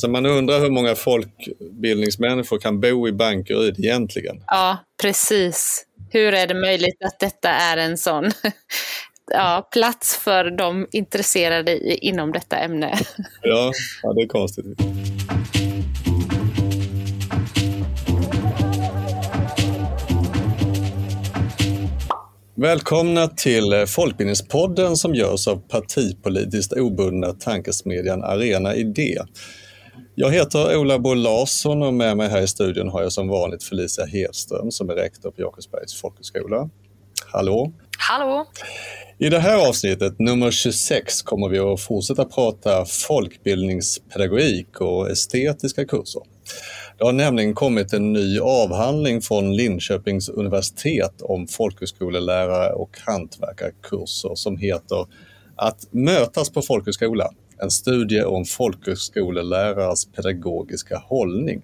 Så man undrar hur många folkbildningsmänniskor kan bo i Bankeryd egentligen? Ja, precis. Hur är det möjligt att detta är en sån ja, plats för de intresserade i, inom detta ämne? Ja, ja det är konstigt. Välkomna till Folkbildningspodden som görs av partipolitiskt obundna tankesmedjan Arena Idé. Jag heter Ola Bo Larsson och med mig här i studion har jag som vanligt Felicia Hedström som är rektor på Jakobsbergs folkhögskola. Hallå! Hallå! I det här avsnittet, nummer 26, kommer vi att fortsätta prata folkbildningspedagogik och estetiska kurser. Det har nämligen kommit en ny avhandling från Linköpings universitet om folkhögskolelärare och hantverkarkurser som heter Att mötas på folkhögskola, en studie om folkhögskolelärares pedagogiska hållning.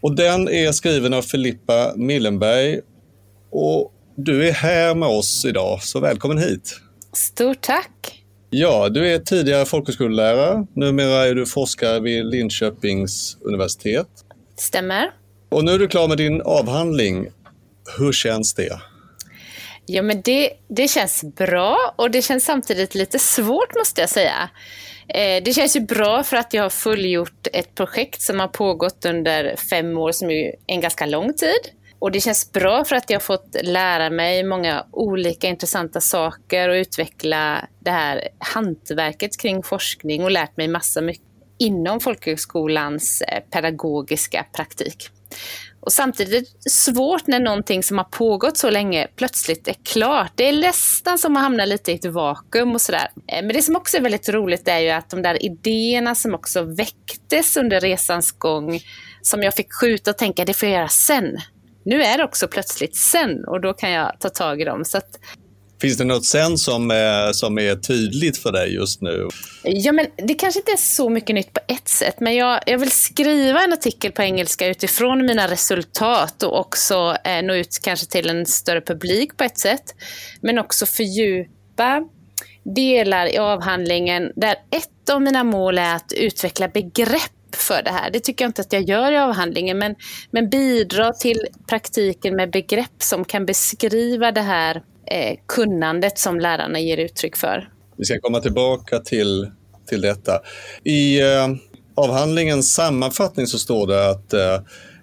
Och den är skriven av Filippa Millenberg och du är här med oss idag, så välkommen hit. Stort tack! Ja, du är tidigare folkhögskolelärare. Numera är du forskare vid Linköpings universitet. Stämmer. Och nu är du klar med din avhandling. Hur känns det? Ja, men det, det känns bra och det känns samtidigt lite svårt måste jag säga. Eh, det känns ju bra för att jag har fullgjort ett projekt som har pågått under fem år, som är en ganska lång tid. Och det känns bra för att jag har fått lära mig många olika intressanta saker och utveckla det här hantverket kring forskning och lärt mig massa mycket inom folkhögskolans eh, pedagogiska praktik. Och samtidigt är det svårt när någonting som har pågått så länge plötsligt är klart. Det är nästan som att hamna lite i ett vakuum och sådär. Eh, men det som också är väldigt roligt är ju att de där idéerna som också väcktes under resans gång, som jag fick skjuta och tänka, det får jag göra sen nu är det också plötsligt sen och då kan jag ta tag i dem. Så att, Finns det något sen som är, som är tydligt för dig just nu? Ja, men det kanske inte är så mycket nytt på ett sätt, men jag, jag vill skriva en artikel på engelska utifrån mina resultat och också eh, nå ut kanske till en större publik på ett sätt. Men också fördjupa delar i avhandlingen där ett av mina mål är att utveckla begrepp för det här. Det tycker jag inte att jag gör i avhandlingen, men, men bidra till praktiken med begrepp som kan beskriva det här eh, kunnandet som lärarna ger uttryck för. Vi ska komma tillbaka till, till detta. I eh, avhandlingens sammanfattning så står det att eh,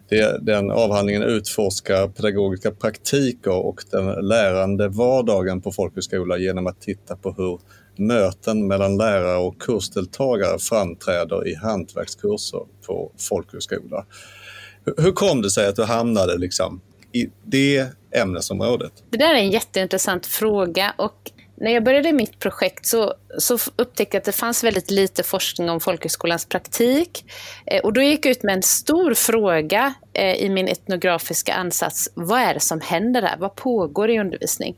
det, den avhandlingen utforskar pedagogiska praktiker och den lärande vardagen på folkhögskola genom att titta på hur möten mellan lärare och kursdeltagare framträder i hantverkskurser på folkhögskola. Hur kom det sig att du hamnade liksom i det ämnesområdet? Det där är en jätteintressant fråga och när jag började mitt projekt så, så upptäckte jag att det fanns väldigt lite forskning om folkhögskolans praktik. Eh, och då gick jag ut med en stor fråga eh, i min etnografiska ansats. Vad är det som händer här? Vad pågår i undervisning?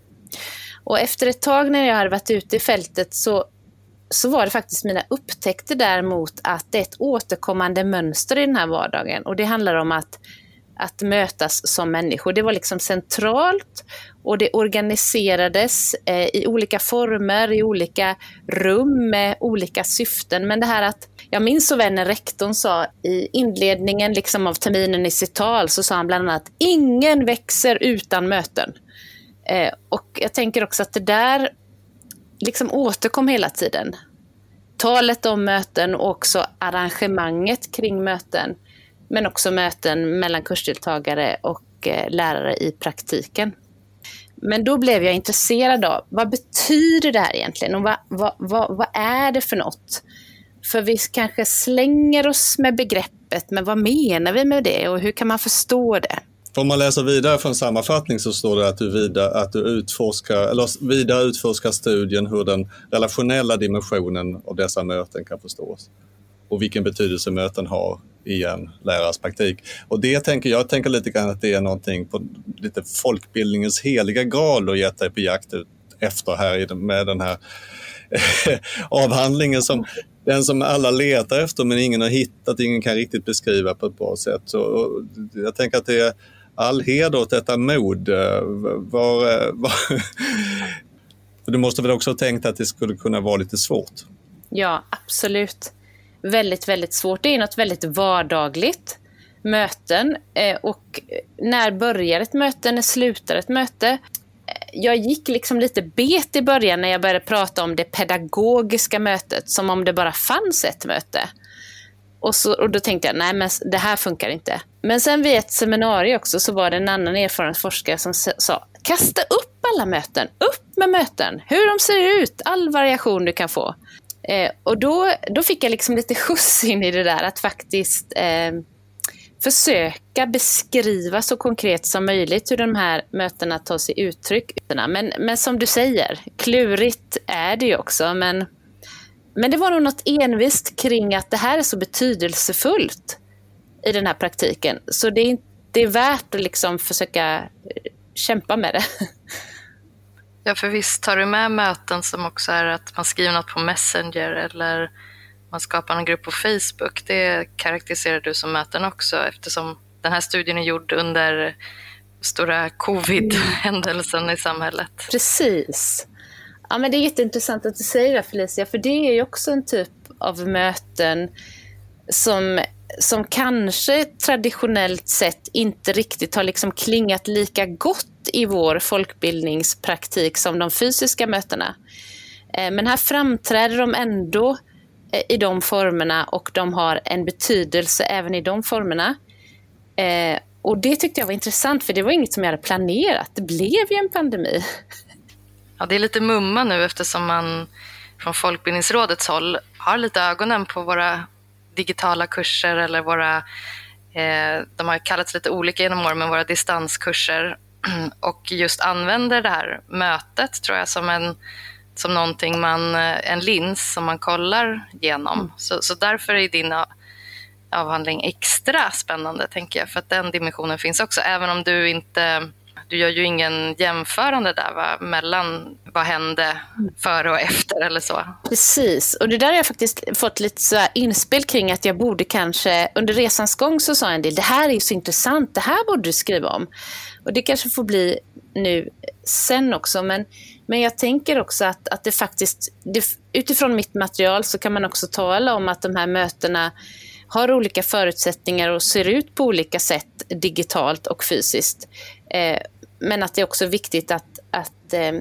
Och efter ett tag när jag hade varit ute i fältet så, så var det faktiskt mina upptäckter däremot att det är ett återkommande mönster i den här vardagen. Och det handlar om att, att mötas som människor. Det var liksom centralt och det organiserades eh, i olika former, i olika rum med olika syften. Men det här att, jag minns så väl när rektorn sa i inledningen liksom av terminen i sitt tal, så sa han bland annat ingen växer utan möten. Eh, och jag tänker också att det där liksom återkom hela tiden. Talet om möten och också arrangemanget kring möten. Men också möten mellan kursdeltagare och eh, lärare i praktiken. Men då blev jag intresserad av vad betyder det här egentligen och vad, vad, vad, vad är det för något? För vi kanske slänger oss med begreppet, men vad menar vi med det och hur kan man förstå det? Om man läser vidare från sammanfattning så står det att du, vidare, att du utforskar, eller vidare utforskar studien hur den relationella dimensionen av dessa möten kan förstås och vilken betydelse möten har i en lärares praktik. Och det tänker jag tänker lite grann att det är någonting på lite folkbildningens heliga graal och gett dig på jakt ut efter här med den här avhandlingen som den som alla letar efter men ingen har hittat, ingen kan riktigt beskriva på ett bra sätt. Så, jag tänker att det är all heder åt detta mod. Var, var du måste väl också ha tänkt att det skulle kunna vara lite svårt? Ja, absolut väldigt, väldigt svårt. Det är något väldigt vardagligt. Möten. Eh, och när börjar ett möte? När slutar ett möte? Eh, jag gick liksom lite bet i början när jag började prata om det pedagogiska mötet, som om det bara fanns ett möte. Och, så, och då tänkte jag, nej men det här funkar inte. Men sen vid ett seminarium också så var det en annan erfaren forskare som sa, kasta upp alla möten, upp med möten, hur de ser ut, all variation du kan få. Eh, och då, då fick jag liksom lite skjuts in i det där att faktiskt eh, försöka beskriva så konkret som möjligt hur de här mötena tar sig uttryck. Men, men som du säger, klurigt är det ju också. Men, men det var nog något envist kring att det här är så betydelsefullt i den här praktiken. Så det är, det är värt att liksom försöka eh, kämpa med det. Ja, för visst tar du med möten som också är att man skriver något på Messenger eller man skapar en grupp på Facebook, det karaktäriserar du som möten också eftersom den här studien är gjord under stora covid-händelsen i samhället. Precis. Ja, men det är jätteintressant att du säger det Felicia, för det är ju också en typ av möten som, som kanske traditionellt sett inte riktigt har liksom klingat lika gott i vår folkbildningspraktik som de fysiska mötena. Eh, men här framträder de ändå eh, i de formerna och de har en betydelse även i de formerna. Eh, och det tyckte jag var intressant för det var inget som jag hade planerat. Det blev ju en pandemi. Ja, det är lite mumma nu eftersom man från Folkbildningsrådets håll har lite ögonen på våra digitala kurser eller våra, eh, de har kallats lite olika genom åren, men våra distanskurser och just använder det här mötet tror jag som en som någonting man, eh, en lins som man kollar genom. Mm. Så, så därför är din avhandling extra spännande, tänker jag, för att den dimensionen finns också, även om du inte du gör ju ingen jämförande där va? mellan vad hände före och efter eller så. Precis, och det där har jag faktiskt fått lite så inspel kring att jag borde kanske, under resans gång så sa en del, det här är så intressant, det här borde du skriva om. Och det kanske får bli nu sen också, men men jag tänker också att, att det faktiskt, det, utifrån mitt material så kan man också tala om att de här mötena har olika förutsättningar och ser ut på olika sätt digitalt och fysiskt. Eh, men att det är också viktigt att, att eh,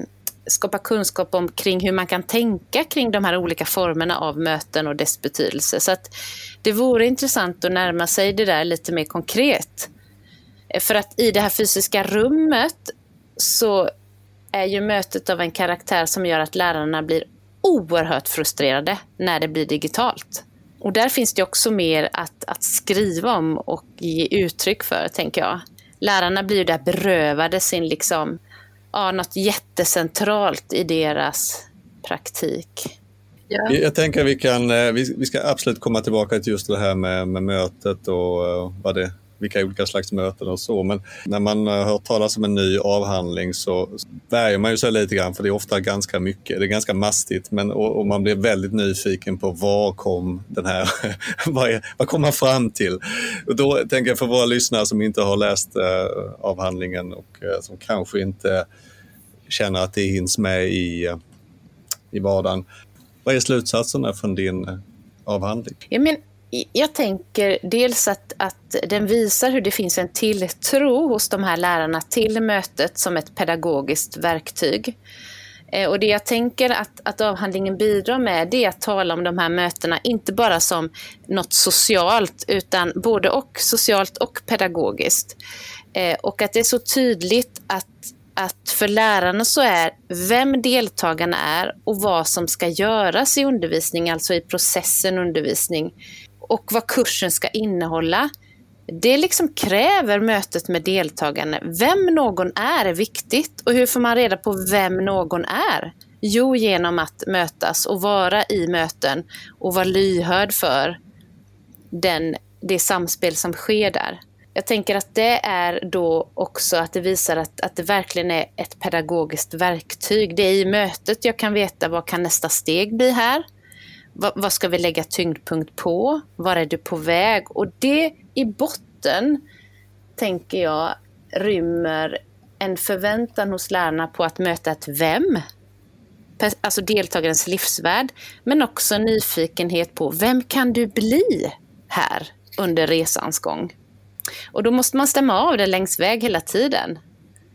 skapa kunskap om kring hur man kan tänka kring de här olika formerna av möten och dess betydelse. Så att det vore intressant att närma sig det där lite mer konkret. För att i det här fysiska rummet så är ju mötet av en karaktär som gör att lärarna blir oerhört frustrerade när det blir digitalt. Och där finns det också mer att, att skriva om och ge uttryck för, tänker jag. Lärarna blir ju där berövade sin, liksom, ja, något jättecentralt i deras praktik. Ja. Jag tänker vi kan, eh, vi ska absolut komma tillbaka till just det här med, med mötet och eh, vad det vilka olika slags möten och så. Men när man eh, har hört talas om en ny avhandling så värjer man ju sig lite grann för det är ofta ganska mycket. Det är ganska mastigt men, och, och man blir väldigt nyfiken på vad kom den här, vad, är, vad kom man fram till? Och då tänker jag för våra lyssnare som inte har läst eh, avhandlingen och eh, som kanske inte känner att det hinns med i, eh, i vardagen. Vad är slutsatserna från din eh, avhandling? Ja, men jag tänker dels att, att den visar hur det finns en tilltro hos de här lärarna till mötet som ett pedagogiskt verktyg. Eh, och det jag tänker att, att avhandlingen bidrar med det är att tala om de här mötena, inte bara som något socialt, utan både och socialt och pedagogiskt. Eh, och att det är så tydligt att, att för lärarna så är vem deltagarna är och vad som ska göras i undervisning, alltså i processen undervisning, och vad kursen ska innehålla. Det liksom kräver mötet med deltagarna. Vem någon är är viktigt. Och hur får man reda på vem någon är? Jo, genom att mötas och vara i möten och vara lyhörd för den, det samspel som sker där. Jag tänker att det är då också att det visar att, att det verkligen är ett pedagogiskt verktyg. Det är i mötet jag kan veta vad kan nästa steg bli här? Vad, vad ska vi lägga tyngdpunkt på? Var är du på väg? Och det i botten, tänker jag, rymmer en förväntan hos lärarna på att möta ett vem. alltså deltagarens livsvärld, men också nyfikenhet på vem kan du bli här under resans gång? Och då måste man stämma av det längs väg hela tiden.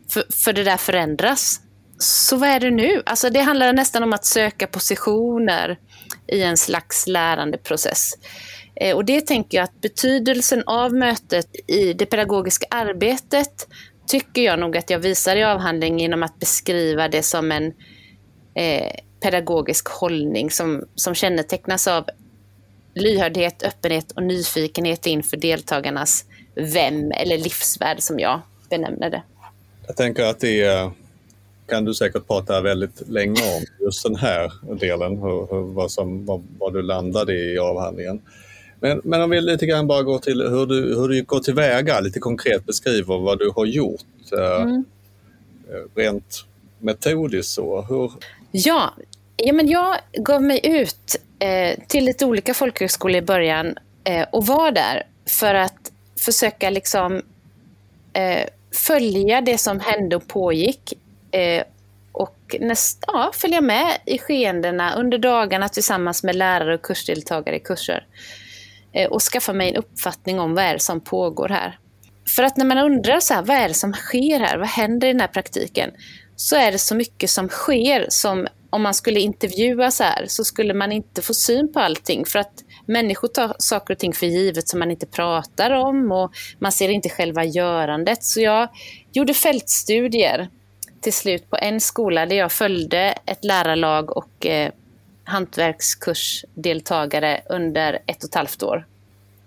För, för det där förändras. Så vad är det nu? Alltså det handlar nästan om att söka positioner i en slags lärandeprocess. Eh, och det tänker jag att betydelsen av mötet i det pedagogiska arbetet tycker jag nog att jag visar i avhandlingen genom att beskriva det som en eh, pedagogisk hållning som, som kännetecknas av lyhördhet, öppenhet och nyfikenhet inför deltagarnas vem eller livsvärld som jag benämner det. Jag tänker att det kan du säkert prata väldigt länge om, just den här delen, hur, hur, vad, som, vad, vad, du landade i avhandlingen. Men, men om vi lite grann bara går till hur du, hur du går tillväga, lite konkret beskriver vad du har gjort eh, mm. rent metodiskt. Så. Hur... Ja, ja men jag gav mig ut eh, till lite olika folkhögskolor i början eh, och var där för att försöka liksom eh, följa det som hände och pågick eh, och näst, ja, följa med i skeendena under dagarna tillsammans med lärare och kursdeltagare i kurser. Eh, och skaffa mig en uppfattning om vad är det som pågår här. För att när man undrar så här, vad är det som sker här, vad händer i den här praktiken? Så är det så mycket som sker som om man skulle intervjua så här så skulle man inte få syn på allting. För att människor tar saker och ting för givet som man inte pratar om och man ser inte själva görandet. Så jag gjorde fältstudier till slut på en skola där jag följde ett lärarlag och eh, hantverkskursdeltagare under ett och ett halvt år.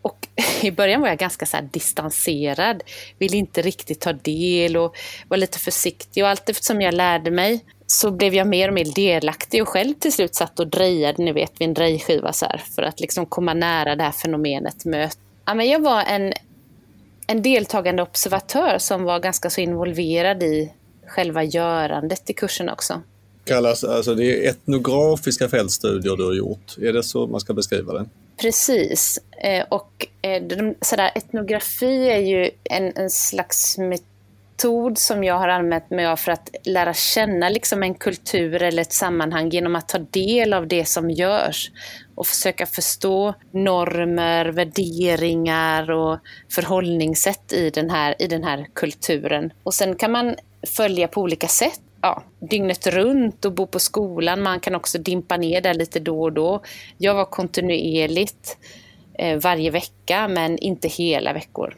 Och i början var jag ganska så distanserad, ville inte riktigt ta del och var lite försiktig. Och allt eftersom jag lärde mig så blev jag mer och mer delaktig och själv till slut satt och drejade, ni vet vid en drejskiva så här, för att liksom komma nära det här fenomenet möte. Ja, men jag var en, en deltagande observatör som var ganska så involverad i själva görandet i kursen också. Kallas, alltså det är etnografiska fältstudier du har gjort, är det så man ska beskriva det? Precis. Eh, och eh, sådär, etnografi är ju en, en slags metod som jag har använt mig av för att lära känna liksom en kultur eller ett sammanhang genom att ta del av det som görs och försöka förstå normer, värderingar och förhållningssätt i den här, i den här kulturen. Och sen kan man följa på olika sätt. Ja, dygnet runt och bo på skolan. Man kan också dimpa ner där lite då och då. Jag var kontinuerligt eh, varje vecka, men inte hela veckor.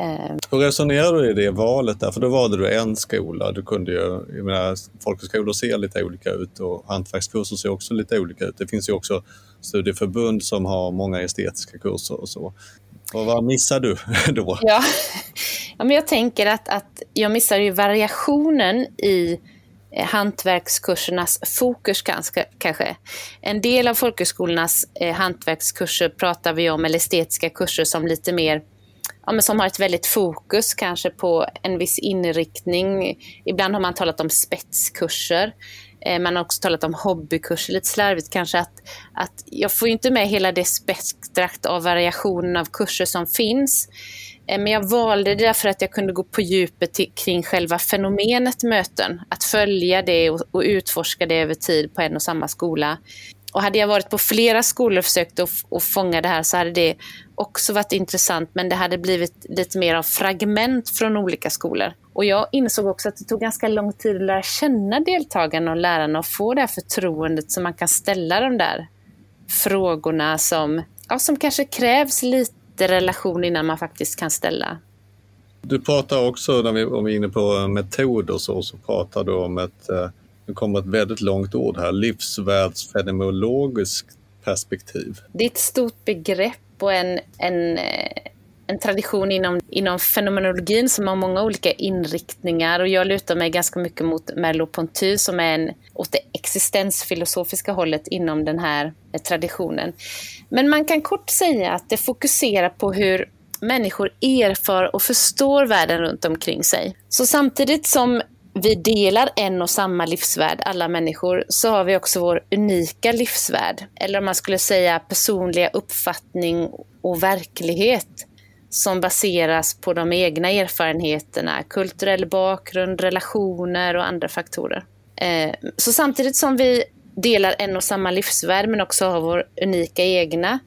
Eh. Hur resonerade du i det valet? Där? För då valde du en skola. Du kunde ju, jag menar, folkhögskolor ser lite olika ut och hantverkskurser ser också lite olika ut. Det finns ju också studieförbund som har många estetiska kurser och så. Och vad missar du då? Ja, ja men jag tänker att, att jag missar ju variationen i eh, hantverkskursernas fokus kanske. kanske. En del av folkhögskolornas eh, hantverkskurser pratar vi om, eller estetiska kurser som lite mer ja, men som har ett väldigt fokus kanske på en viss inriktning. Ibland har man talat om spetskurser. Eh, man har också talat om hobbykurser, lite slarvigt kanske. Att, att jag får ju inte med hela det spektrat av variationen av kurser som finns. Eh, men jag valde det därför att jag kunde gå på djupet till, kring själva fenomenet möten. Att följa det och, och utforska det över tid på en och samma skola. Och hade jag varit på flera skolor och försökt att, att fånga det här så hade det också varit intressant men det hade blivit lite mer av fragment från olika skolor. Och jag insåg också att det tog ganska lång tid att lära känna deltagarna och lärarna och få det här förtroendet så man kan ställa de där frågorna som, ja, som kanske krävs lite relation innan man faktiskt kan ställa. Du pratar också, när vi, om vi är inne på metoder, så, så pratar du om ett, eh, nu kommer ett väldigt långt ord här, livsvärldsfenomenologiskt perspektiv. Det är ett stort begrepp och en, en eh, en tradition inom, inom fenomenologin som har många olika inriktningar och jag lutar mig ganska mycket mot Merleau-Ponty som är en, åt det existensfilosofiska hållet inom den här eh, traditionen. Men man kan kort säga att det fokuserar på hur människor erfar och förstår världen runt omkring sig. Så samtidigt som vi delar en och samma livsvärld, alla människor, så har vi också vår unika livsvärld. Eller om man skulle säga personliga uppfattning och verklighet som baseras på de egna erfarenheterna, kulturell bakgrund, relationer och andra faktorer. Eh, så samtidigt som vi delar en och samma livsvärld men också har vår unika egna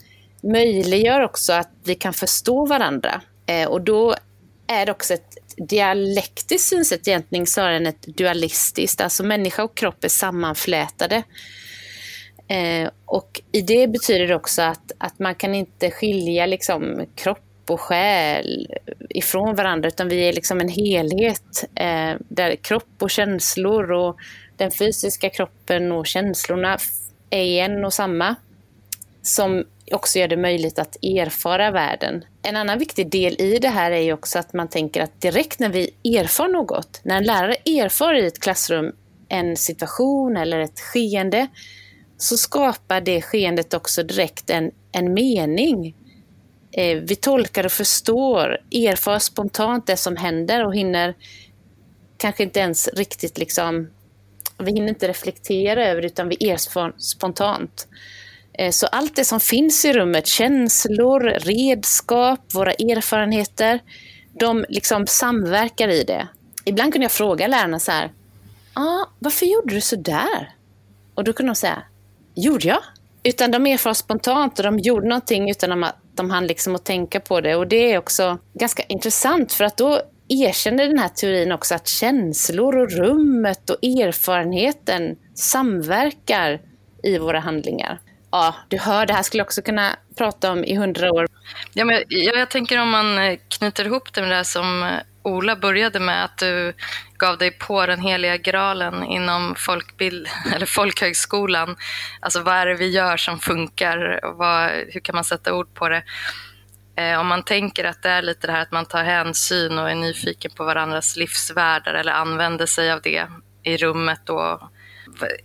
möjliggör också att vi kan förstå varandra. Eh, och då är det också ett dialektiskt synsätt egentligen snarare än ett dualistiskt. Alltså människa och kropp är sammanflätade. Eh, och i det betyder det också att, att man kan inte skilja liksom kropp och själ ifrån varandra, utan vi är liksom en helhet eh, där kropp och känslor och den fysiska kroppen och känslorna är en och samma. Som också gör det möjligt att erfara världen. En annan viktig del i det här är ju också att man tänker att direkt när vi erfar något, när en lärare erfar i ett klassrum en situation eller ett skeende, så skapar det skeendet också direkt en, en mening. Eh, vi tolkar och förstår, erfar spontant det som händer och hinner kanske inte ens riktigt liksom, vi hinner inte reflektera över det utan vi erfar spontant. Eh, så allt det som finns i rummet, känslor, redskap, våra erfarenheter, de liksom samverkar i det. Ibland kunde jag fråga lärarna så här, ah, varför gjorde du så där? Och då kunde de säga, gjorde jag? Utan de erfar spontant och de gjorde någonting utan att de hann liksom att tänka på det. Och det är också ganska intressant för att då erkänner den här teorin också att känslor och rummet och erfarenheten samverkar i våra handlingar ja, du hör, det här skulle jag också kunna prata om i hundra år. Ja, men jag, jag tänker om man eh, knyter ihop det med det här som eh, Ola började med, att du gav dig på den heliga graalen inom folkbild, eller folkhögskolan. Alltså vad är det vi gör som funkar? Vad, hur kan man sätta ord på det? Eh, om man tänker att det är lite det här att man tar hänsyn och är nyfiken på varandras livsvärldar eller använder sig av det i rummet och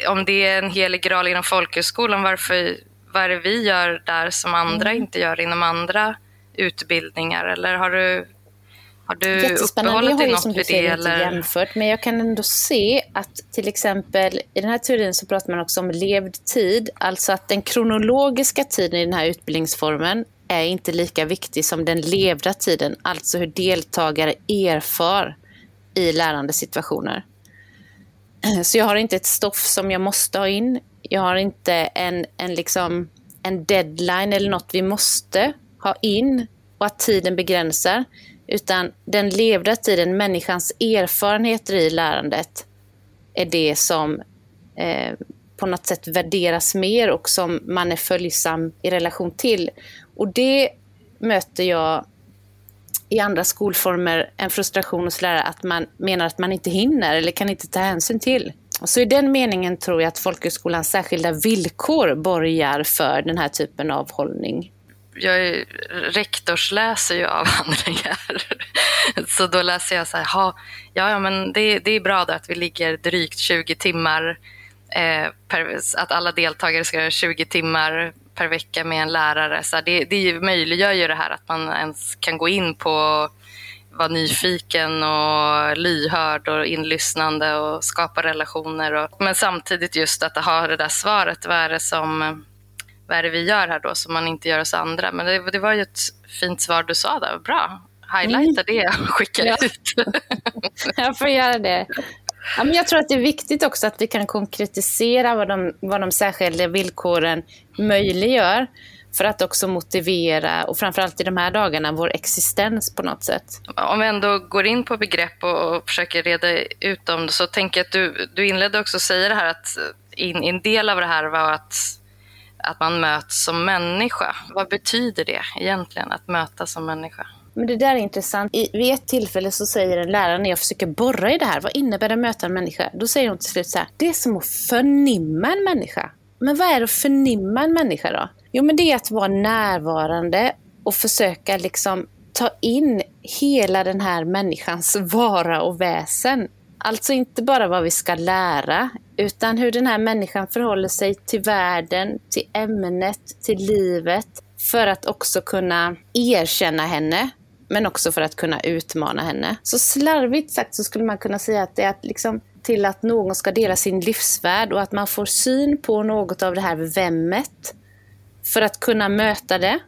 om det är en helig graal inom folkhögskolan, varför, vad är det vi gör där som andra mm. inte gör inom andra utbildningar? Eller har du, har du uppehållit dig något vid det? Eller? jämfört, men jag kan ändå se att till exempel i den här teorin så pratar man också om levd tid, alltså att den kronologiska tiden i den här utbildningsformen är inte lika viktig som den levda tiden, alltså hur deltagare erfar i lärande situationer. Så jag har inte ett stoff som jag måste ha in. Jag har inte en, en, liksom, en deadline eller något vi måste ha in och att tiden begränsar. Utan den levda tiden, människans erfarenheter i lärandet, är det som eh, på något sätt värderas mer och som man är följsam i relation till. Och det möter jag i andra skolformer en frustration hos lärare att man menar att man inte hinner eller kan inte ta hänsyn till. Så i den meningen tror jag att folkhögskolans särskilda villkor borgar för den här typen av hållning. Jag rektorsläser ju avhandlingar. Så då läser jag så här, ja, ja men det, det är bra då att vi ligger drygt 20 timmar, eh, per, att alla deltagare ska göra 20 timmar per vecka med en lärare. Så det, det möjliggör ju det här att man ens kan gå in på vara nyfiken och lyhörd och inlyssnande och skapa relationer. Och, men samtidigt just att ha det där svaret. Vad är det, som, vad är det vi gör här då som man inte gör hos andra? Men det, det var ju ett fint svar du sa där. Bra. Highlighta mm. det och skicka ja. ut. jag får göra det. Ja, men jag tror att det är viktigt också att vi kan konkretisera vad de, vad de särskilda villkoren möjliggör för att också motivera, och framförallt i de här dagarna, vår existens på något sätt. Om vi ändå går in på begrepp och, och försöker reda ut dem, så tänker jag att du, du inledde också att säga det här att in, en del av det här var att, att man möts som människa. Vad betyder det egentligen, att mötas som människa? Men det där är intressant. I, vid ett tillfälle så säger en lärare när jag försöker borra i det här, vad innebär det att möta en människa? Då säger hon till slut så här, det är som att förnimma en människa. Men vad är det att förnimma en människa då? Jo, men det är att vara närvarande och försöka liksom ta in hela den här människans vara och väsen. Alltså inte bara vad vi ska lära, utan hur den här människan förhåller sig till världen, till ämnet, till livet, för att också kunna erkänna henne, men också för att kunna utmana henne. Så slarvigt sagt så skulle man kunna säga att det är att liksom till att någon ska dela sin livsvärld och att man får syn på något av det här vemmet. För att kunna möta det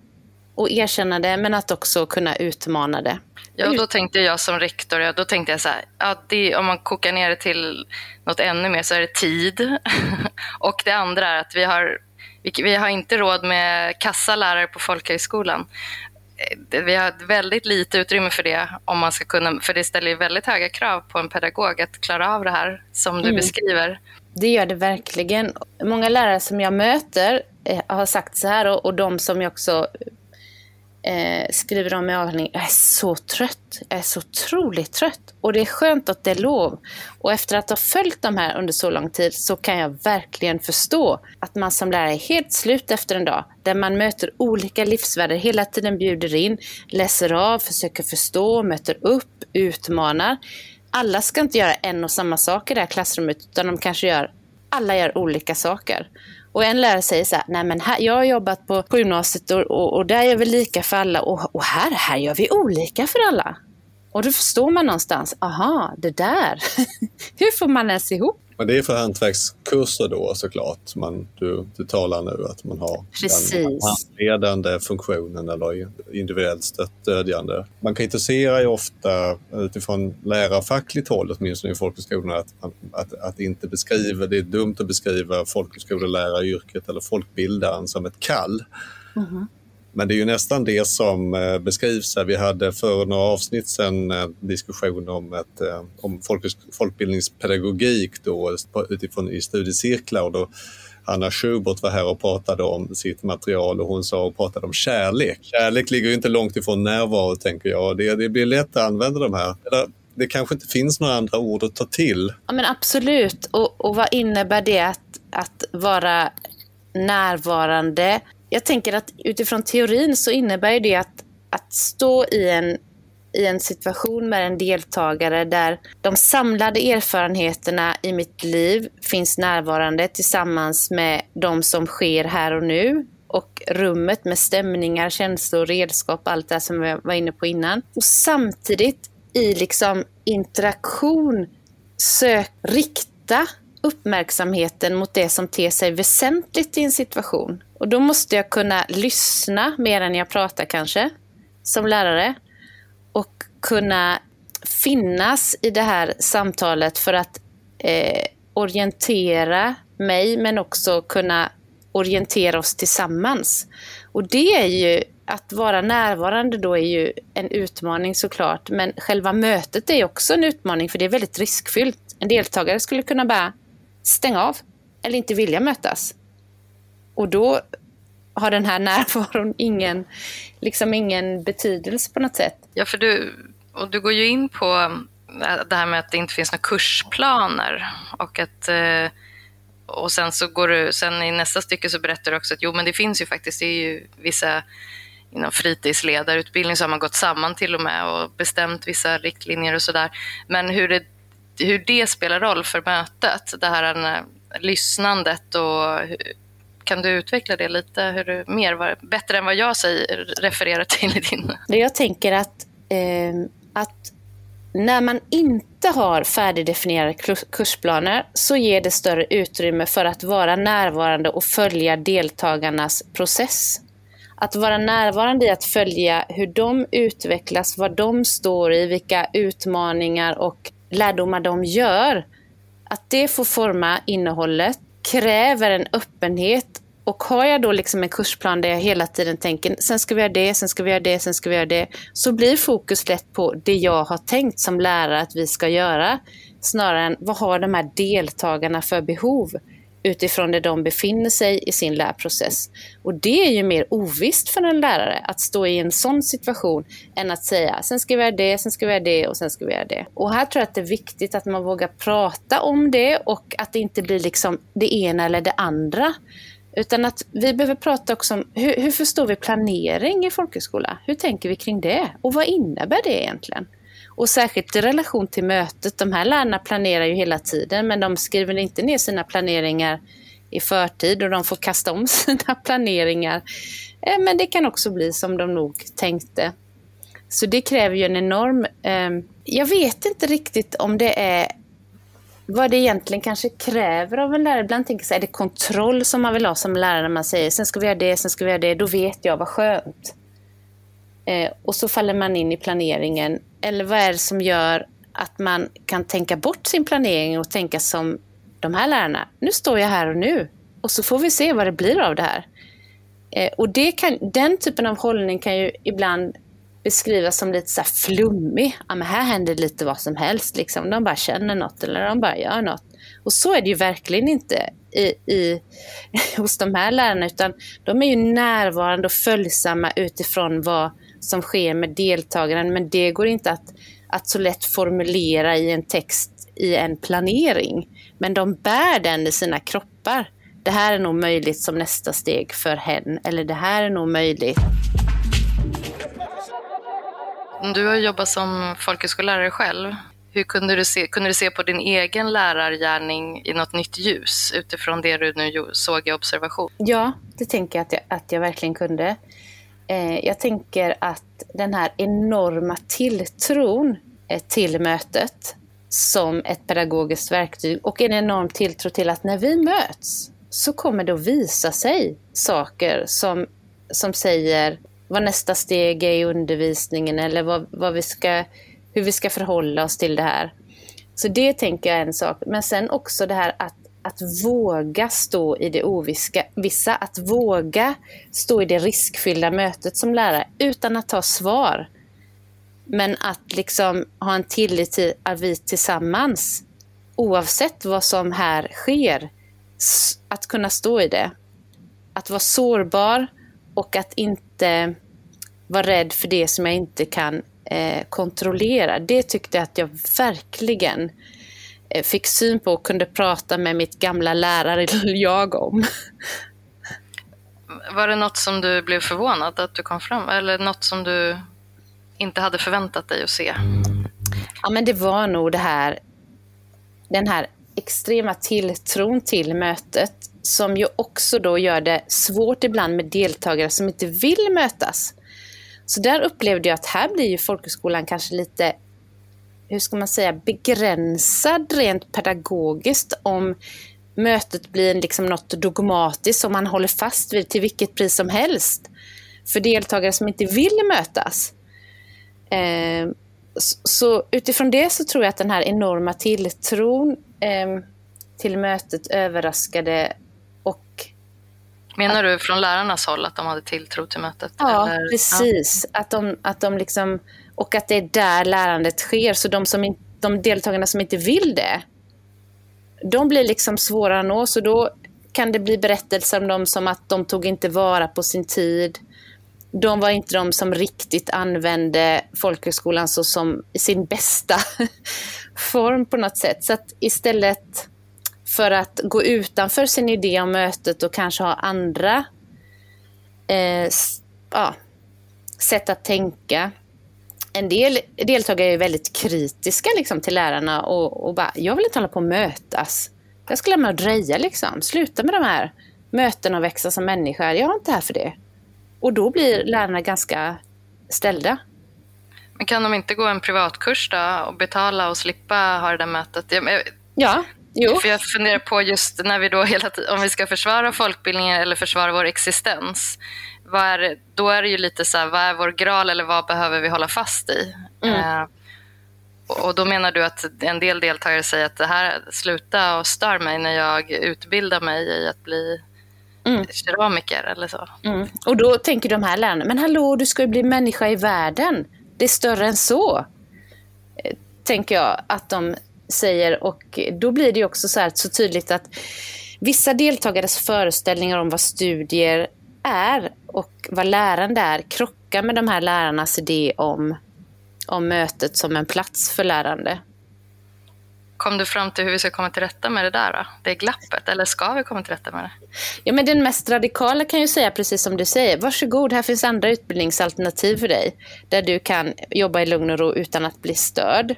och erkänna det, men att också kunna utmana det. Ja, och då tänkte jag som rektor, då tänkte jag så här, ja, det, om man kokar ner det till något ännu mer så är det tid. och det andra är att vi har, vi, vi har inte råd med kassalärare på folkhögskolan. Eh, vi har väldigt lite utrymme för det, om man ska kunna, för det ställer väldigt höga krav på en pedagog att klara av det här som du mm. beskriver. Det gör det verkligen. Många lärare som jag möter eh, har sagt så här och, och de som jag också eh, skriver om i avhandling, jag är så trött. Jag är så otroligt trött. Och det är skönt att det är lov. Och efter att ha följt de här under så lång tid så kan jag verkligen förstå att man som lärare är helt slut efter en dag. Där man möter olika livsvärldar, hela tiden bjuder in, läser av, försöker förstå, möter upp, utmanar. Alla ska inte göra en och samma sak i det här klassrummet, utan de kanske gör, alla gör olika saker. Och en lärare säger så här, nej men här, jag har jobbat på, på gymnasiet och, och, och där gör vi lika för alla och, och här, här gör vi olika för alla. Och då förstår man någonstans, aha, det där, hur får man ens ihop men det är för hantverkskurser då såklart. Man, du, du talar nu att man har Precis. den handledande funktionen eller individuellt stödjande. Man kritiserar ju ofta utifrån lärarfackligt håll, åtminstone i folkhögskolorna, att, att, att inte beskriva, det är dumt att beskriva folkhögskoleläraryrket eller folkbildaren som ett kall. Mm -hmm. Men det är ju nästan det som eh, beskrivs här. Vi hade för några avsnitt sedan en diskussion om, ett, eh, om folk, folkbildningspedagogik då, utifrån i studiecirklar. Och då Anna Schubert var här och pratade om sitt material och hon sa och pratade om kärlek. Kärlek ligger ju inte långt ifrån närvaro tänker jag. Det, det blir lätt att använda de här. Det kanske inte finns några andra ord att ta till. Ja men absolut. Och, och vad innebär det att, att vara närvarande jag tänker att utifrån teorin så innebär det att, att stå i en, i en situation med en deltagare där de samlade erfarenheterna i mitt liv finns närvarande tillsammans med de som sker här och nu och rummet med stämningar, känslor, redskap, allt det som vi var inne på innan. Och samtidigt i liksom interaktion sök, rikta uppmärksamheten mot det som ter sig väsentligt i en situation. Och då måste jag kunna lyssna mer än jag pratar kanske, som lärare. Och kunna finnas i det här samtalet för att eh, orientera mig, men också kunna orientera oss tillsammans. Och det är ju, att vara närvarande då är ju en utmaning såklart, men själva mötet är också en utmaning för det är väldigt riskfyllt. En deltagare skulle kunna bara stänga av eller inte vilja mötas. Och då har den här närvaron ingen, liksom ingen betydelse på något sätt. Ja, för du, och du går ju in på mm, det här med att det inte finns några kursplaner och att eh, och sen så går du, sen i nästa stycke så berättar du också att jo men det finns ju faktiskt, det är ju vissa inom fritidsledarutbildning så har man gått samman till och med och bestämt vissa riktlinjer och sådär. Men hur det, hur det spelar roll för mötet, det här eh, lyssnandet och kan du utveckla det lite hur du mer, var, bättre än vad jag säger, refererar till i din... Jag tänker att, eh, att när man inte har färdigdefinierade kursplaner så ger det större utrymme för att vara närvarande och följa deltagarnas process. Att vara närvarande i att följa hur de utvecklas, vad de står i, vilka utmaningar och lärdomar de gör. Att det får forma innehållet kräver en öppenhet. Och har jag då liksom en kursplan där jag hela tiden tänker, sen ska vi göra det, sen ska vi göra det, sen ska vi göra det, så blir fokus lätt på det jag har tänkt som lärare att vi ska göra, snarare än vad har de här deltagarna för behov? Utifrån där de befinner sig i sin lärprocess. Och det är ju mer ovisst för en lärare att stå i en sån situation än att säga sen ska vi göra det, sen ska vi göra det och sen ska vi göra det. Och här tror jag att det är viktigt att man vågar prata om det och att det inte blir liksom det ena eller det andra. Utan att vi behöver prata också om hur, hur förstår vi planering i folkhögskola? Hur tänker vi kring det? Och vad innebär det egentligen? Och särskilt i relation till mötet. De här lärarna planerar ju hela tiden men de skriver inte ner sina planeringar i förtid och de får kasta om sina planeringar. Eh, men det kan också bli som de nog tänkte. Så det kräver ju en enorm... Eh, jag vet inte riktigt om det är vad det egentligen kanske kräver av en lärare. Ibland tänker jag så är det kontroll som man vill ha som lärare när man säger sen ska vi göra det, sen ska vi göra det, då vet jag vad skönt. Eh, och så faller man in i planeringen. Eller vad är det som gör att man kan tänka bort sin planering och tänka som de här lärarna. Nu står jag här och nu och så får vi se vad det blir av det här. Eh, och det kan, den typen av hållning kan ju ibland beskrivas som lite så flummig. Ja, men här händer lite vad som helst. Liksom. De bara känner något eller de bara gör något. Och så är det ju verkligen inte i, i, hos de här lärarna, utan de är ju närvarande och följsamma utifrån vad som sker med deltagaren. Men det går inte att, att så lätt formulera i en text i en planering. Men de bär den i sina kroppar. Det här är nog möjligt som nästa steg för hen, eller det här är nog möjligt. Du har jobbat som folkhögskollärare själv. Hur kunde du, se, kunde du se på din egen lärargärning i något nytt ljus utifrån det du nu såg i observation? Ja, det tänker jag att jag, att jag verkligen kunde. Eh, jag tänker att den här enorma tilltron eh, till mötet som ett pedagogiskt verktyg och en enorm tilltro till att när vi möts så kommer det att visa sig saker som, som säger vad nästa steg är i undervisningen eller vad, vad vi ska, hur vi ska förhålla oss till det här. Så det tänker jag är en sak. Men sen också det här att, att våga stå i det ovissa, att våga stå i det riskfyllda mötet som lärare utan att ta svar. Men att liksom ha en tillit till att vi tillsammans, oavsett vad som här sker, att kunna stå i det. Att vara sårbar och att inte vara rädd för det som jag inte kan eh, kontrollera. Det tyckte jag att jag verkligen eh, fick syn på och kunde prata med mitt gamla lärare jag om. Var det något som du blev förvånad att du kom fram eller något som du inte hade förväntat dig att se? Ja, men det var nog det här, den här extrema tilltron till mötet som ju också då gör det svårt ibland med deltagare som inte vill mötas. Så där upplevde jag att här blir ju folkhögskolan kanske lite, hur ska man säga, begränsad rent pedagogiskt om mötet blir liksom något dogmatiskt som man håller fast vid till vilket pris som helst. För deltagare som inte vill mötas. Eh, så utifrån det så tror jag att den här enorma tilltron eh, till mötet överraskade och... Menar du från lärarnas håll att de hade tilltro till mötet? Ja, eller? precis. Ja. Att de, att de liksom, och att det är där lärandet sker. Så de, som in, de deltagarna som inte vill det, de blir liksom svåra att nå. Så då kan det bli berättelser om dem som att de tog inte vara på sin tid de var inte de som riktigt använde folkhögskolan så som sin bästa form på något sätt. Så att istället för att gå utanför sin idé om mötet och kanske ha andra eh, ja, sätt att tänka. En del deltagare är väldigt kritiska liksom, till lärarna och, och bara, jag vill inte hålla på att mötas. Jag ska lämna och dreja liksom. Sluta med de här mötena och växa som människa. Jag är inte här för det. Och då blir lärarna ganska ställda. Men kan de inte gå en privatkurs då och betala och slippa ha det där mötet? Ja, jo. För jag funderar på just när vi då hela tiden, om vi ska försvara folkbildningen eller försvara vår existens. Vad är, då är det ju lite så här, vad är vår graal eller vad behöver vi hålla fast i? Mm. Eh, och då menar du att en del deltagare säger att det här, sluta och stör mig när jag utbildar mig i att bli mm. keramiker eller så. Mm. Och då tänker de här lärarna, men hallå, du ska ju bli människa i världen. Det är större än så. Eh, tänker jag att de säger och då blir det också så, här, så tydligt att vissa deltagares föreställningar om vad studier är och vad lärande är krockar med de här lärarnas idé om, om mötet som en plats för lärande. Kom du fram till hur vi ska komma till rätta med det där? Då? Det glappet, eller ska vi komma till rätta med det? Ja, men den mest radikala kan ju säga precis som du säger. Varsågod, här finns andra utbildningsalternativ för dig. Där du kan jobba i lugn och ro utan att bli störd.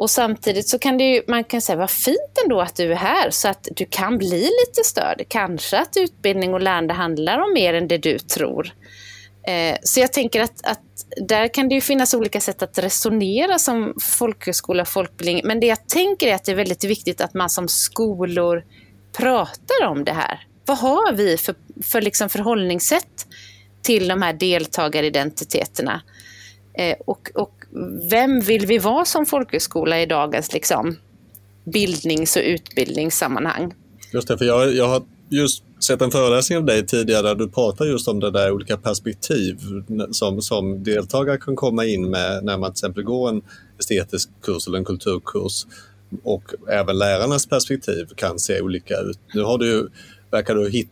Och samtidigt så kan det ju, man kan säga, vad fint ändå att du är här så att du kan bli lite störd. Kanske att utbildning och lärande handlar om mer än det du tror. Eh, så jag tänker att, att där kan det ju finnas olika sätt att resonera som folkhögskola och folkbildning. Men det jag tänker är att det är väldigt viktigt att man som skolor pratar om det här. Vad har vi för, för liksom förhållningssätt till de här deltagaridentiteterna. Eh, och, och vem vill vi vara som folkhögskola i dagens liksom, bildnings och utbildningssammanhang? Just det, för jag, jag har just sett en föreläsning av dig tidigare där du pratar just om det där olika perspektiv som, som deltagare kan komma in med när man till exempel går en estetisk kurs eller en kulturkurs. Och även lärarnas perspektiv kan se olika ut. Nu har du, verkar du hitta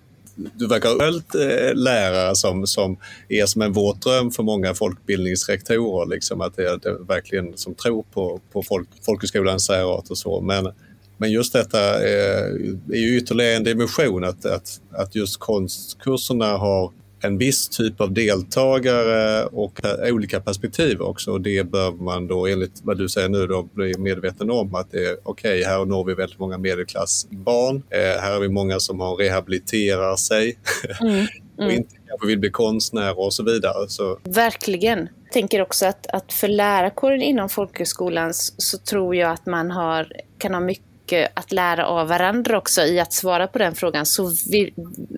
du verkar ha följt eh, lärare som, som är som en våt dröm för många folkbildningsrektorer. Liksom, att det är, det är verkligen som tror på, på folk, folkhögskolans särart och så. Men, men just detta är, är ju ytterligare en dimension att, att, att just konstkurserna har en viss typ av deltagare och olika perspektiv också. Och det bör man då enligt vad du säger nu då bli medveten om att det är okej, okay, här når vi väldigt många medelklassbarn. Eh, här har vi många som har rehabiliterar sig mm, mm. och inte kanske vill bli konstnärer och så vidare. Så. Verkligen. Jag tänker också att, att för lärarkåren inom folkhögskolan så tror jag att man har, kan ha mycket Eh, att lära av varandra också i att svara på den frågan. Så vi,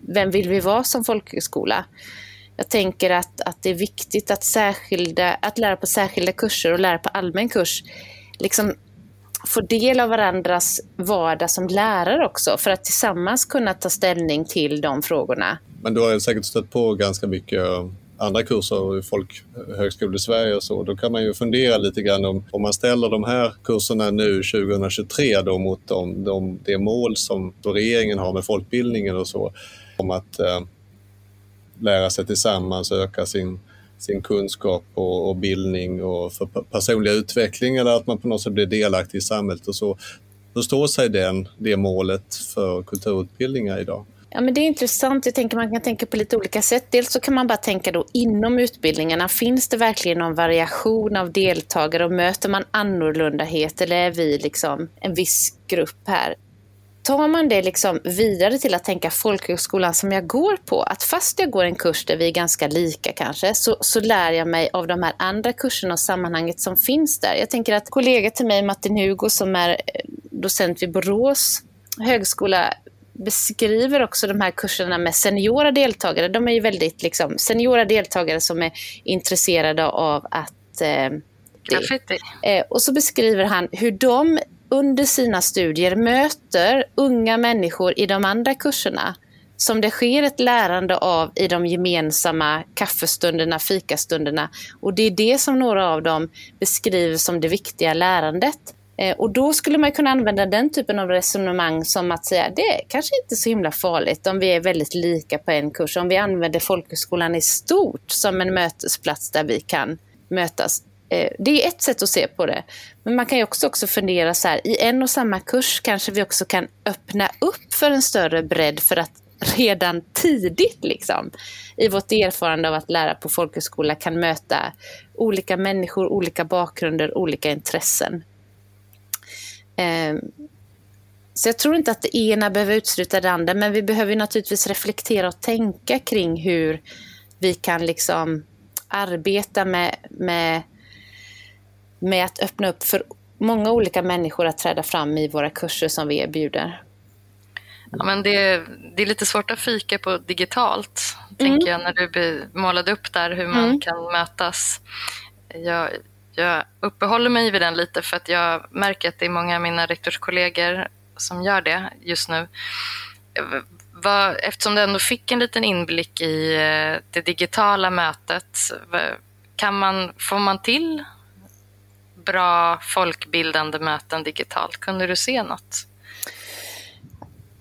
vem vill vi vara som folkhögskola? Jag tänker att, att det är viktigt att, särskilda, att lära på särskilda kurser och lära på allmän kurs liksom få del av varandras vardag som lärare också för att tillsammans kunna ta ställning till de frågorna. Men du har säkert stött på ganska mycket eh, andra kurser i folkhögskolor i Sverige och så, då kan man ju fundera lite grann om, om man ställer de här kurserna nu 2023 då mot de, de, det mål som regeringen har med folkbildningen och så, om att eh, lära sig tillsammans öka sin, sin kunskap och, och, bildning och för personliga utveckling eller att man på något sätt blir delaktig i samhället och så. Hur står sig den, det målet för kulturutbildningar idag? Ja, men det är intressant. Jag tänker man kan tänka på lite olika sätt. Dels så kan man bara tänka då inom utbildningarna, finns det verkligen någon variation av deltagare och möter man annorlundahet eller är vi liksom en viss grupp här? Tar man det liksom vidare till att tänka folkhögskolan som jag går på, att fast jag går en kurs där vi är ganska lika kanske, så, så lär jag mig av de här andra kurserna och sammanhanget som finns där. Jag tänker att kollega till mig, Martin Hugo, som är eh, docent vid Borås högskola, beskriver också de här kurserna med seniora deltagare. De är ju väldigt liksom, seniora deltagare som är intresserade av att... Eh. Eh, och så beskriver han hur de under sina studier möter unga människor i de andra kurserna som det sker ett lärande av i de gemensamma kaffestunderna, fikastunderna. Och det är det som några av dem beskriver som det viktiga lärandet. Eh, och då skulle man kunna använda den typen av resonemang som att säga det är kanske inte så himla farligt om vi är väldigt lika på en kurs. Om vi använder folkhögskolan i stort som en mötesplats där vi kan mötas. Eh, det är ett sätt att se på det. Men man kan ju också, också fundera så här, i en och samma kurs kanske vi också kan öppna upp för en större bredd för att redan tidigt liksom, i vårt erfarande av att lära på folkhögskola kan möta olika människor, olika bakgrunder, olika intressen. Ehm, så jag tror inte att det ena behöver utesluta det andra, men vi behöver naturligtvis reflektera och tänka kring hur vi kan liksom arbeta med, med, med att öppna upp för många olika människor att träda fram i våra kurser som vi erbjuder. Ja, men det, det är lite svårt att fika på digitalt, mm. tänker jag, när du målade upp där hur man mm. kan mötas. Jag, jag uppehåller mig vid den lite för att jag märker att det är många av mina rektorskollegor som gör det just nu. Eftersom du ändå fick en liten inblick i eh, det digitala mötet, kan man, får man till bra folkbildande möten digitalt? Kunde du se något?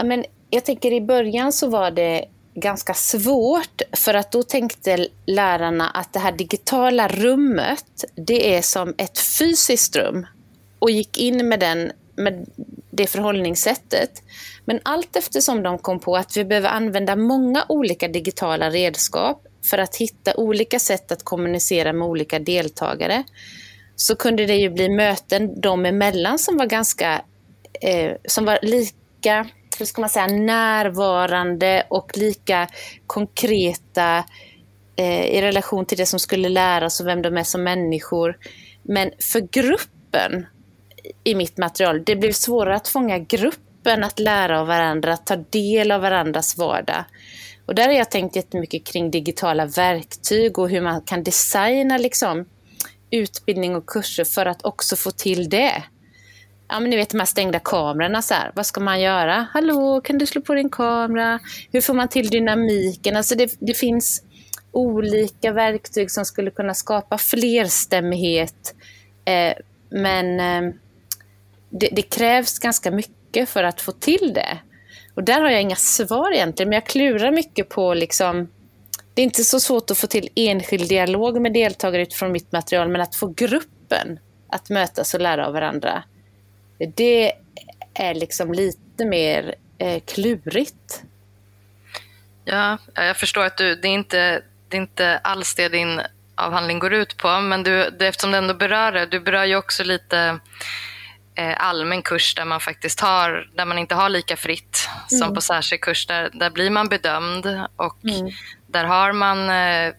men jag tänker i början så var det ganska svårt för att då tänkte lärarna att det här digitala rummet, det är som ett fysiskt rum och gick in med, den, med det förhållningssättet. Men allt eftersom de kom på att vi behöver använda många olika digitala redskap för att hitta olika sätt att kommunicera med olika deltagare så kunde det ju bli möten dem emellan som var ganska eh, som var lika hur ska man säga, närvarande och lika konkreta eh, i relation till det som skulle läras och vem de är som människor. Men för gruppen i mitt material, det blev svårare att fånga gruppen att lära av varandra, att ta del av varandras vardag. Och där har jag tänkt jättemycket kring digitala verktyg och hur man kan designa liksom, utbildning och kurser för att också få till det. Ja, men ni vet de här stängda kamerorna. Så här. Vad ska man göra? Hallå, kan du slå på din kamera? Hur får man till dynamiken? Alltså det, det finns olika verktyg som skulle kunna skapa flerstämmighet. Eh, men eh, det, det, krävs ganska mycket för att få till det. Och där har jag inga svar egentligen, men jag klurar mycket på liksom det är inte så svårt att få till enskild dialog med deltagare utifrån mitt material, men att få gruppen att mötas och lära av varandra. Det är liksom lite mer eh, klurigt. Ja, jag förstår att du, det, är inte, det är inte alls det din avhandling går ut på, men du, det, eftersom det ändå berör det, du berör ju också lite eh, allmän kurs där man faktiskt har, där man inte har lika fritt mm. som på särskild kurs. Där, där blir man bedömd och mm. där har man eh,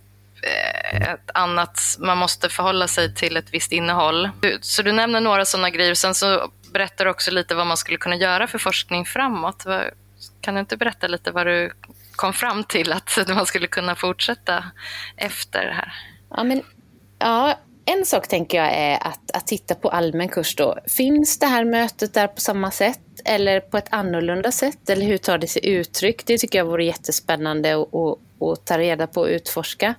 ett annat, man måste förhålla sig till ett visst innehåll. Så du nämner några sådana grejer. Sen så berättar du också lite vad man skulle kunna göra för forskning framåt. Kan du inte berätta lite vad du kom fram till att man skulle kunna fortsätta efter det här? Ja, men, ja en sak tänker jag är att, att titta på allmän kurs då. Finns det här mötet där på samma sätt eller på ett annorlunda sätt? Eller hur tar det sig uttryck? Det tycker jag vore jättespännande att, att, att ta reda på och utforska.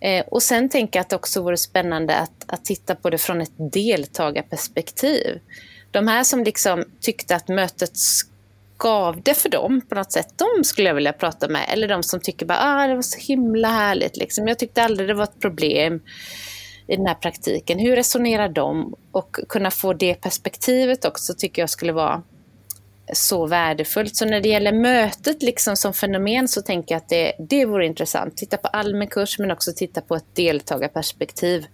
Eh, och sen tänker jag att det också vore spännande att, att titta på det från ett deltagarperspektiv. De här som liksom tyckte att mötet skavde för dem på något sätt, de skulle jag vilja prata med. Eller de som tycker bara, ah, det var så himla härligt. Liksom. Jag tyckte aldrig det var ett problem i den här praktiken. Hur resonerar de? Och kunna få det perspektivet också tycker jag skulle vara så värdefullt. Så när det gäller mötet liksom som fenomen så tänker jag att det, det vore intressant. Titta på allmän kurs men också titta på ett deltagarperspektiv.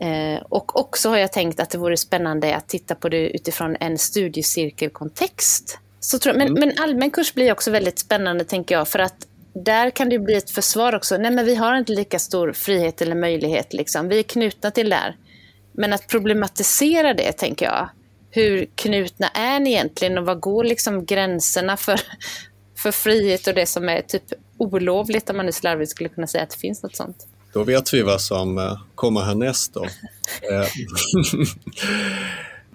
Eh, och också har jag tänkt att det vore spännande att titta på det utifrån en studiecirkelkontext. Så tror, men, mm. men allmän kurs blir också väldigt spännande tänker jag för att där kan det bli ett försvar också. Nej, men vi har inte lika stor frihet eller möjlighet. Liksom. Vi är knutna till det där. Men att problematisera det, tänker jag. Hur knutna är ni egentligen och vad går liksom gränserna för, för frihet och det som är typ olovligt, om man nu slarvigt skulle kunna säga att det finns något sånt. Då vet vi vad som eh, kommer härnäst då. Eh,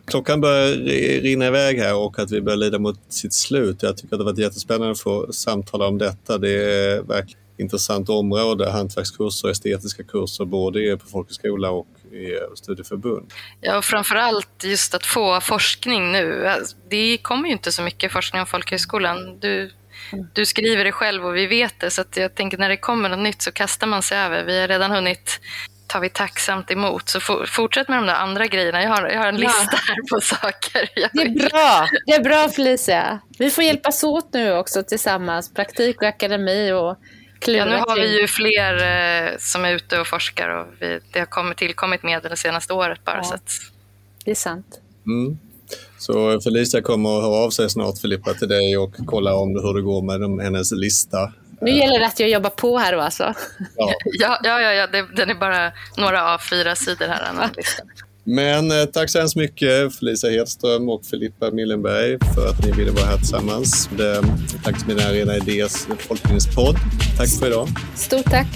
klockan börjar rinna iväg här och att vi börjar lida mot sitt slut. Jag tycker att det har varit jättespännande att få samtala om detta. Det är verkligen ett intressant område, hantverkskurser och estetiska kurser både på folkhögskola och i studieförbund. Ja, och framförallt just att få forskning nu. Det kommer ju inte så mycket forskning om folkhögskolan. Du, du skriver det själv och vi vet det, så jag tänker när det kommer något nytt så kastar man sig över. Vi har redan hunnit tar vi tacksamt emot. Så fortsätt med de där andra grejerna. Jag har, jag har en ja. lista här på saker. det är bra. Det är bra Felicia. Vi får hjälpas åt nu också tillsammans. Praktik och akademi och Ja, nu har vi ju fler eh, som är ute och forskar och vi, det har kommit, tillkommit medel det senaste året bara. Ja. Så att... Det är sant. Mm. Så Felicia kommer att höra av sig snart Filippa till dig och kolla om hur det går med hennes lista nu gäller det att jag jobbar på här då alltså. Ja, ja, ja, ja det, den är bara några av fyra sidor här. Men eh, tack så hemskt mycket Felicia Hedström och Filippa Millenberg för att ni ville vara här tillsammans. Det, tack till mina Arena Idés folkbildningspodd. Tack för idag. Stort tack.